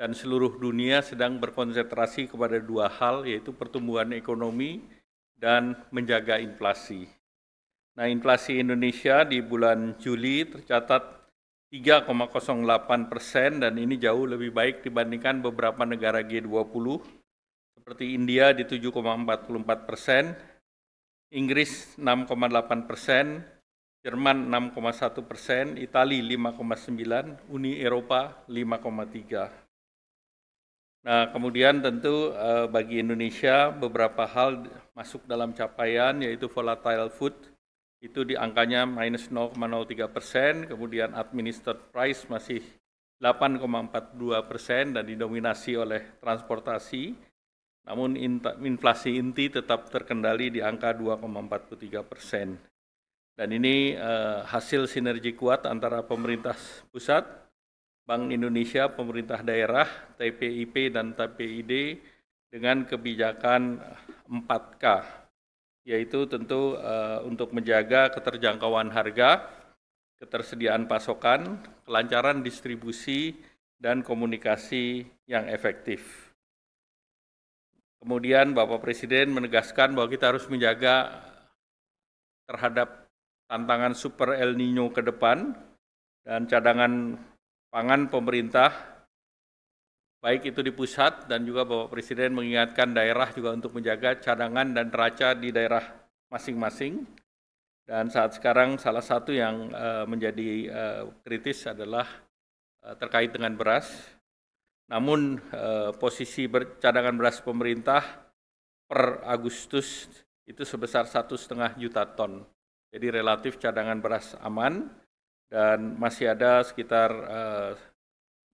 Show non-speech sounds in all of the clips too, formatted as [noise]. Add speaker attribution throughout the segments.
Speaker 1: dan seluruh dunia sedang berkonsentrasi kepada dua hal, yaitu pertumbuhan ekonomi dan menjaga inflasi. Nah, inflasi Indonesia di bulan Juli tercatat 3,08 persen dan ini jauh lebih baik dibandingkan beberapa negara G20 seperti India di 7,44 persen, Inggris 6,8 persen, Jerman 6,1 persen, Italia 5,9, Uni Eropa 5,3. Nah, kemudian tentu uh, bagi Indonesia beberapa hal masuk dalam capaian yaitu volatile food itu di angkanya minus 0,03 persen, kemudian administered price masih 8,42 persen dan didominasi oleh transportasi, namun inflasi inti tetap terkendali di angka 2,43 persen. Dan ini uh, hasil sinergi kuat antara pemerintah pusat, Bank Indonesia, pemerintah daerah, TPIP dan TPID dengan kebijakan 4K, yaitu tentu uh, untuk menjaga keterjangkauan harga, ketersediaan pasokan, kelancaran distribusi, dan komunikasi yang efektif. Kemudian Bapak Presiden menegaskan bahwa kita harus menjaga terhadap tantangan super El Nino ke depan dan cadangan pangan pemerintah, baik itu di pusat dan juga Bapak Presiden mengingatkan daerah juga untuk menjaga cadangan dan neraca di daerah masing-masing. Dan saat sekarang salah satu yang uh, menjadi uh, kritis adalah uh, terkait dengan beras. Namun posisi cadangan beras pemerintah per Agustus itu sebesar satu setengah juta ton. Jadi relatif cadangan beras aman dan masih ada sekitar uh,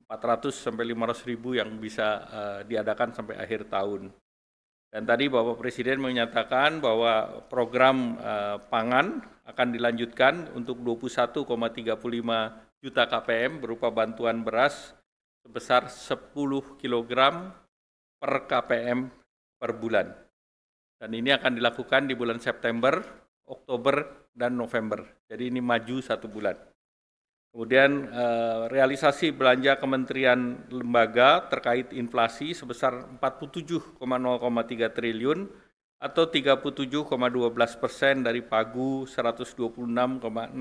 Speaker 1: 400 sampai 500 ribu yang bisa uh, diadakan sampai akhir tahun. Dan tadi Bapak Presiden menyatakan bahwa program uh, pangan akan dilanjutkan untuk 21,35 juta KPM berupa bantuan beras sebesar 10 kg per KPM per bulan. Dan ini akan dilakukan di bulan September, Oktober, dan November. Jadi ini maju satu bulan. Kemudian eh, realisasi belanja kementerian lembaga terkait inflasi sebesar 47,03 triliun atau 37,12 persen dari pagu 126,608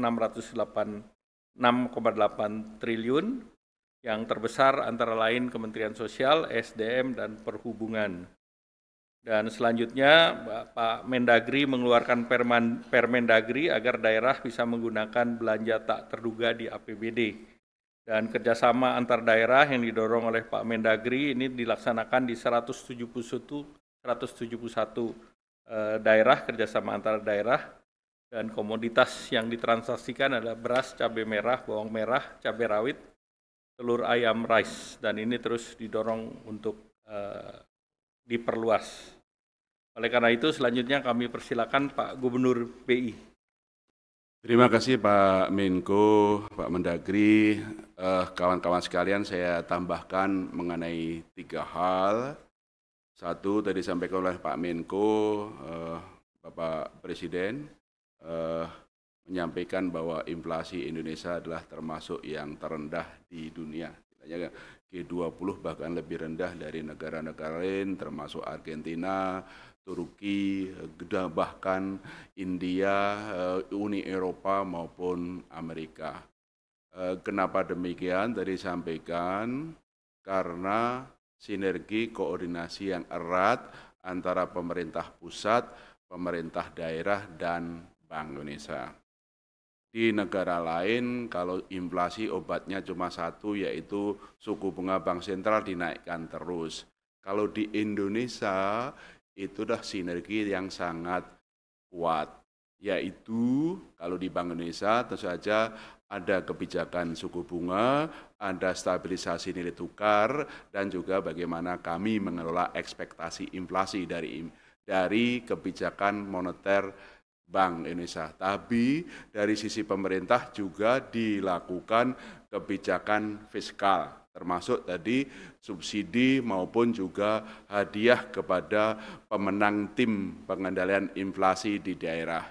Speaker 1: 6,8 triliun yang terbesar antara lain Kementerian Sosial, SDM, dan Perhubungan. Dan selanjutnya Pak Mendagri mengeluarkan perman, Permendagri agar daerah bisa menggunakan belanja tak terduga di APBD. Dan kerjasama antar daerah yang didorong oleh Pak Mendagri ini dilaksanakan di 171, 171 eh, daerah, kerjasama antar daerah. Dan komoditas yang ditransaksikan adalah beras, cabai merah, bawang merah, cabai rawit, telur ayam rice. Dan ini terus didorong untuk eh, diperluas. Oleh karena itu selanjutnya kami persilakan Pak Gubernur BI.
Speaker 2: Terima kasih Pak Menko, Pak Mendagri, eh, kawan-kawan eh, sekalian saya tambahkan mengenai tiga hal. Satu tadi disampaikan oleh Pak Menko, eh, Bapak Presiden, eh, menyampaikan bahwa inflasi Indonesia adalah termasuk yang terendah di dunia. G20 bahkan lebih rendah dari negara-negara lain termasuk Argentina, Turki, bahkan India, eh, Uni Eropa maupun Amerika. Eh, kenapa demikian? Tadi sampaikan karena sinergi koordinasi yang erat antara pemerintah pusat, pemerintah daerah, dan Bank Indonesia. Di negara lain, kalau inflasi obatnya cuma satu, yaitu suku bunga bank sentral dinaikkan terus. Kalau di Indonesia, itu dah sinergi yang sangat kuat yaitu kalau di Bank Indonesia tentu saja ada kebijakan suku bunga, ada stabilisasi nilai tukar dan juga bagaimana kami mengelola ekspektasi inflasi dari dari kebijakan moneter Bank Indonesia. Tapi dari sisi pemerintah juga dilakukan kebijakan fiskal termasuk tadi subsidi maupun juga hadiah kepada pemenang tim pengendalian inflasi di daerah.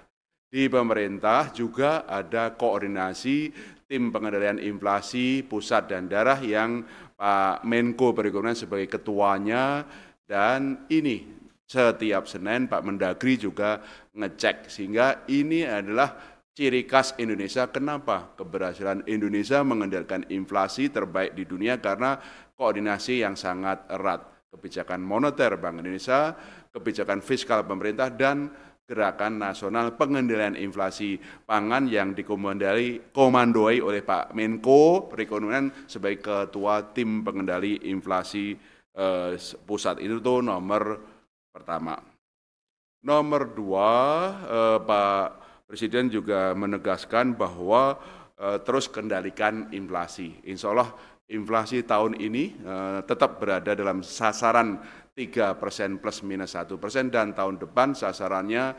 Speaker 2: Di pemerintah juga ada koordinasi tim pengendalian inflasi pusat dan daerah yang Pak Menko Perekonomian sebagai ketuanya dan ini setiap Senin Pak Mendagri juga ngecek sehingga ini adalah ciri khas Indonesia. Kenapa keberhasilan Indonesia mengendalikan inflasi terbaik di dunia karena koordinasi yang sangat erat kebijakan moneter Bank Indonesia, kebijakan fiskal pemerintah dan Gerakan Nasional Pengendalian Inflasi Pangan yang dikomandoi komandoi oleh Pak Menko Perekonomian sebagai Ketua Tim Pengendali Inflasi eh, Pusat. Itu tuh nomor pertama. Nomor dua, eh, Pak Presiden juga menegaskan bahwa eh, terus kendalikan inflasi. Insya Allah inflasi tahun ini eh, tetap berada dalam sasaran 3 persen plus minus 1 persen dan tahun depan sasarannya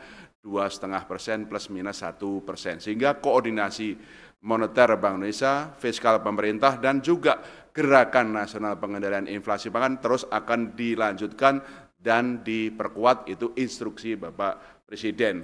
Speaker 2: dua setengah persen plus minus satu persen sehingga koordinasi moneter Bank Indonesia, fiskal pemerintah dan juga gerakan nasional pengendalian inflasi pangan terus akan dilanjutkan dan diperkuat itu instruksi Bapak Presiden.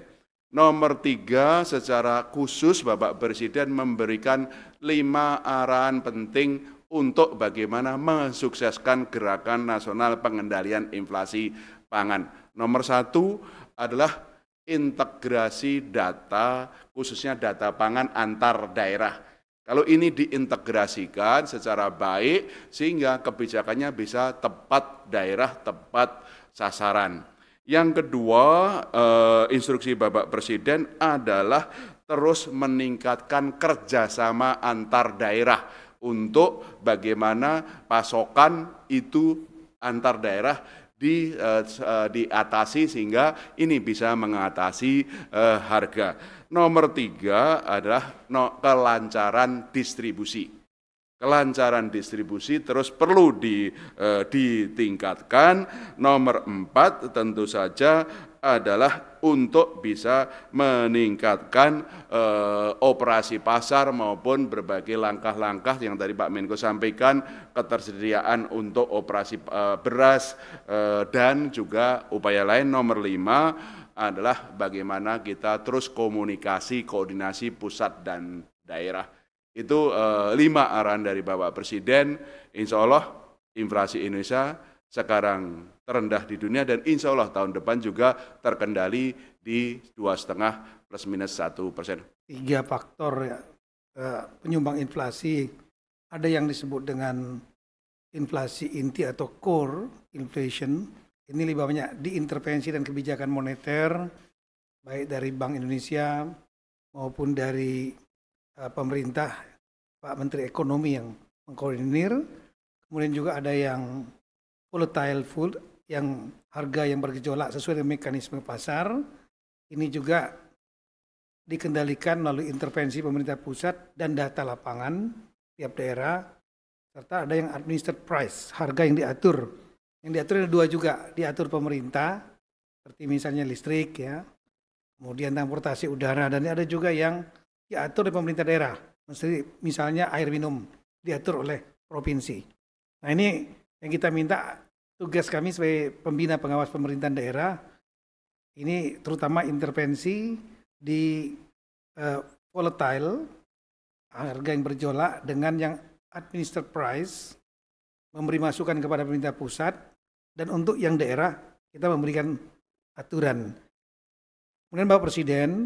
Speaker 2: Nomor tiga, secara khusus Bapak Presiden memberikan lima arahan penting untuk bagaimana mensukseskan gerakan nasional pengendalian inflasi pangan. Nomor satu adalah integrasi data, khususnya data pangan antar daerah. Kalau ini diintegrasikan secara baik sehingga kebijakannya bisa tepat daerah, tepat sasaran. Yang kedua, eh, instruksi Bapak Presiden adalah terus meningkatkan kerjasama antar daerah untuk bagaimana pasokan itu antar daerah di uh, diatasi sehingga ini bisa mengatasi uh, harga. Nomor tiga adalah kelancaran distribusi. Kelancaran distribusi terus perlu di, uh, ditingkatkan. Nomor empat tentu saja adalah untuk bisa meningkatkan eh, operasi pasar maupun berbagai langkah-langkah yang tadi Pak Menko sampaikan ketersediaan untuk operasi eh, beras eh, dan juga upaya lain nomor lima adalah bagaimana kita terus komunikasi koordinasi pusat dan daerah itu eh, lima arahan dari Bapak Presiden Insya Allah inflasi Indonesia sekarang terendah di dunia dan insya Allah tahun depan juga terkendali di dua setengah plus minus satu persen.
Speaker 3: Tiga faktor ya eh, penyumbang inflasi ada yang disebut dengan inflasi inti atau core inflation. Ini lebih banyak diintervensi dan kebijakan moneter baik dari Bank Indonesia maupun dari pemerintah Pak Menteri Ekonomi yang mengkoordinir. Kemudian juga ada yang volatile food yang harga yang bergejolak sesuai dengan mekanisme pasar. Ini juga dikendalikan melalui intervensi pemerintah pusat dan data lapangan tiap daerah. Serta ada yang administered price harga yang diatur. Yang diatur ada dua juga diatur pemerintah seperti misalnya listrik ya kemudian transportasi udara dan ada juga yang diatur oleh pemerintah daerah misalnya air minum diatur oleh provinsi nah ini yang kita minta tugas kami sebagai pembina pengawas pemerintahan daerah ini terutama intervensi di uh, volatile harga yang berjolak dengan yang administered price memberi masukan kepada pemerintah pusat dan untuk yang daerah kita memberikan aturan. Kemudian Bapak Presiden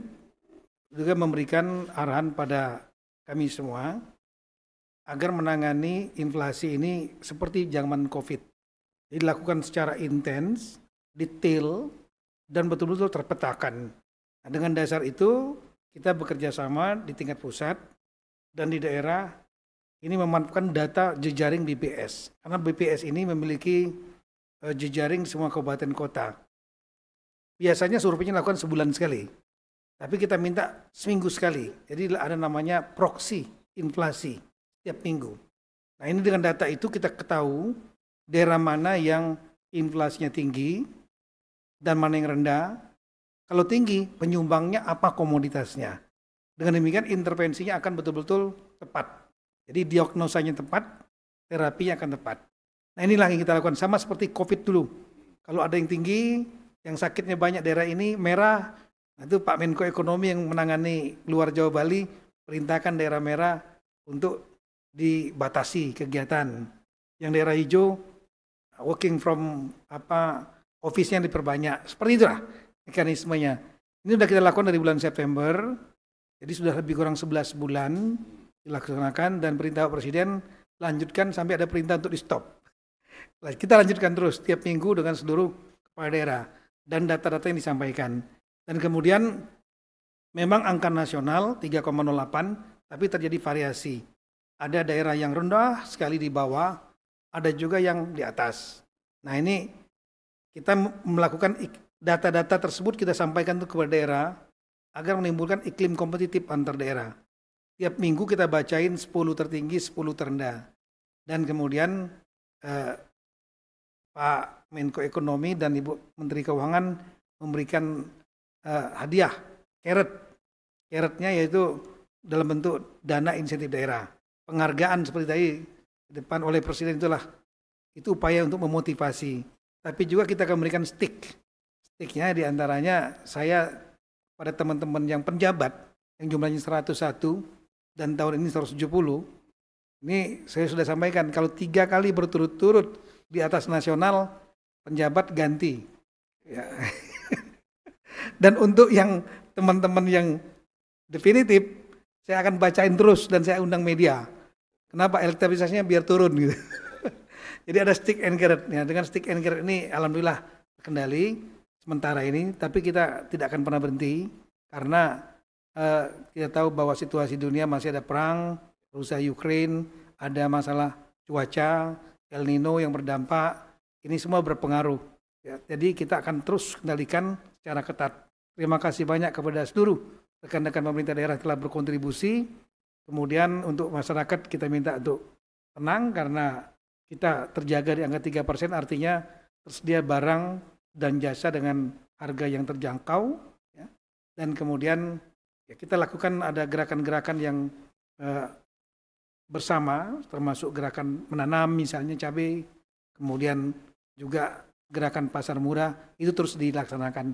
Speaker 3: juga memberikan arahan pada kami semua agar menangani inflasi ini seperti zaman Covid dilakukan secara intens, detail, dan betul-betul terpetakan. Nah, dengan dasar itu, kita bekerja sama di tingkat pusat dan di daerah ini memanfaatkan data jejaring BPS. Karena BPS ini memiliki uh, jejaring semua kabupaten kota. Biasanya surveinya lakukan sebulan sekali. Tapi kita minta seminggu sekali. Jadi ada namanya proxy inflasi setiap minggu. Nah ini dengan data itu kita ketahui daerah mana yang inflasinya tinggi dan mana yang rendah. Kalau tinggi, penyumbangnya apa komoditasnya. Dengan demikian intervensinya akan betul-betul tepat. Jadi diagnosanya tepat, terapinya akan tepat. Nah inilah yang kita lakukan sama seperti COVID dulu. Kalau ada yang tinggi, yang sakitnya banyak daerah ini merah, itu Pak Menko Ekonomi yang menangani luar Jawa Bali perintahkan daerah merah untuk dibatasi kegiatan. Yang daerah hijau working from apa office-nya diperbanyak. Seperti itulah mekanismenya. Ini sudah kita lakukan dari bulan September. Jadi sudah lebih kurang 11 bulan dilaksanakan dan perintah Presiden lanjutkan sampai ada perintah untuk di stop. Kita lanjutkan terus tiap minggu dengan seluruh kepala daerah dan data-data yang disampaikan. Dan kemudian memang angka nasional 3,08 tapi terjadi variasi. Ada daerah yang rendah sekali di bawah, ada juga yang di atas. Nah ini kita melakukan data-data tersebut kita sampaikan ke daerah agar menimbulkan iklim kompetitif antar daerah. Tiap minggu kita bacain 10 tertinggi, 10 terendah. Dan kemudian eh, Pak Menko Ekonomi dan Ibu Menteri Keuangan memberikan eh, hadiah, keret. Keretnya yaitu dalam bentuk dana insentif daerah. Penghargaan seperti tadi depan oleh Presiden itulah itu upaya untuk memotivasi. Tapi juga kita akan memberikan stick. Sticknya di antaranya saya pada teman-teman yang penjabat yang jumlahnya 101 dan tahun ini 170. Ini saya sudah sampaikan kalau tiga kali berturut-turut di atas nasional penjabat ganti. Ya. [laughs] dan untuk yang teman-teman yang definitif saya akan bacain terus dan saya undang media. Kenapa elektabilitasnya biar turun gitu. [laughs] Jadi ada stick and carrot. Ya, dengan stick and carrot ini alhamdulillah terkendali sementara ini, tapi kita tidak akan pernah berhenti karena uh, kita tahu bahwa situasi dunia masih ada perang, Rusia Ukraine, ada masalah cuaca, El Nino yang berdampak, ini semua berpengaruh. Ya, jadi kita akan terus kendalikan secara ketat. Terima kasih banyak kepada seluruh rekan-rekan pemerintah daerah telah berkontribusi. Kemudian untuk masyarakat kita minta untuk tenang karena kita terjaga di angka 3 persen artinya tersedia barang dan jasa dengan harga yang terjangkau ya. dan kemudian ya kita lakukan ada gerakan-gerakan yang eh, bersama termasuk gerakan menanam misalnya cabai kemudian juga gerakan pasar murah itu terus dilaksanakan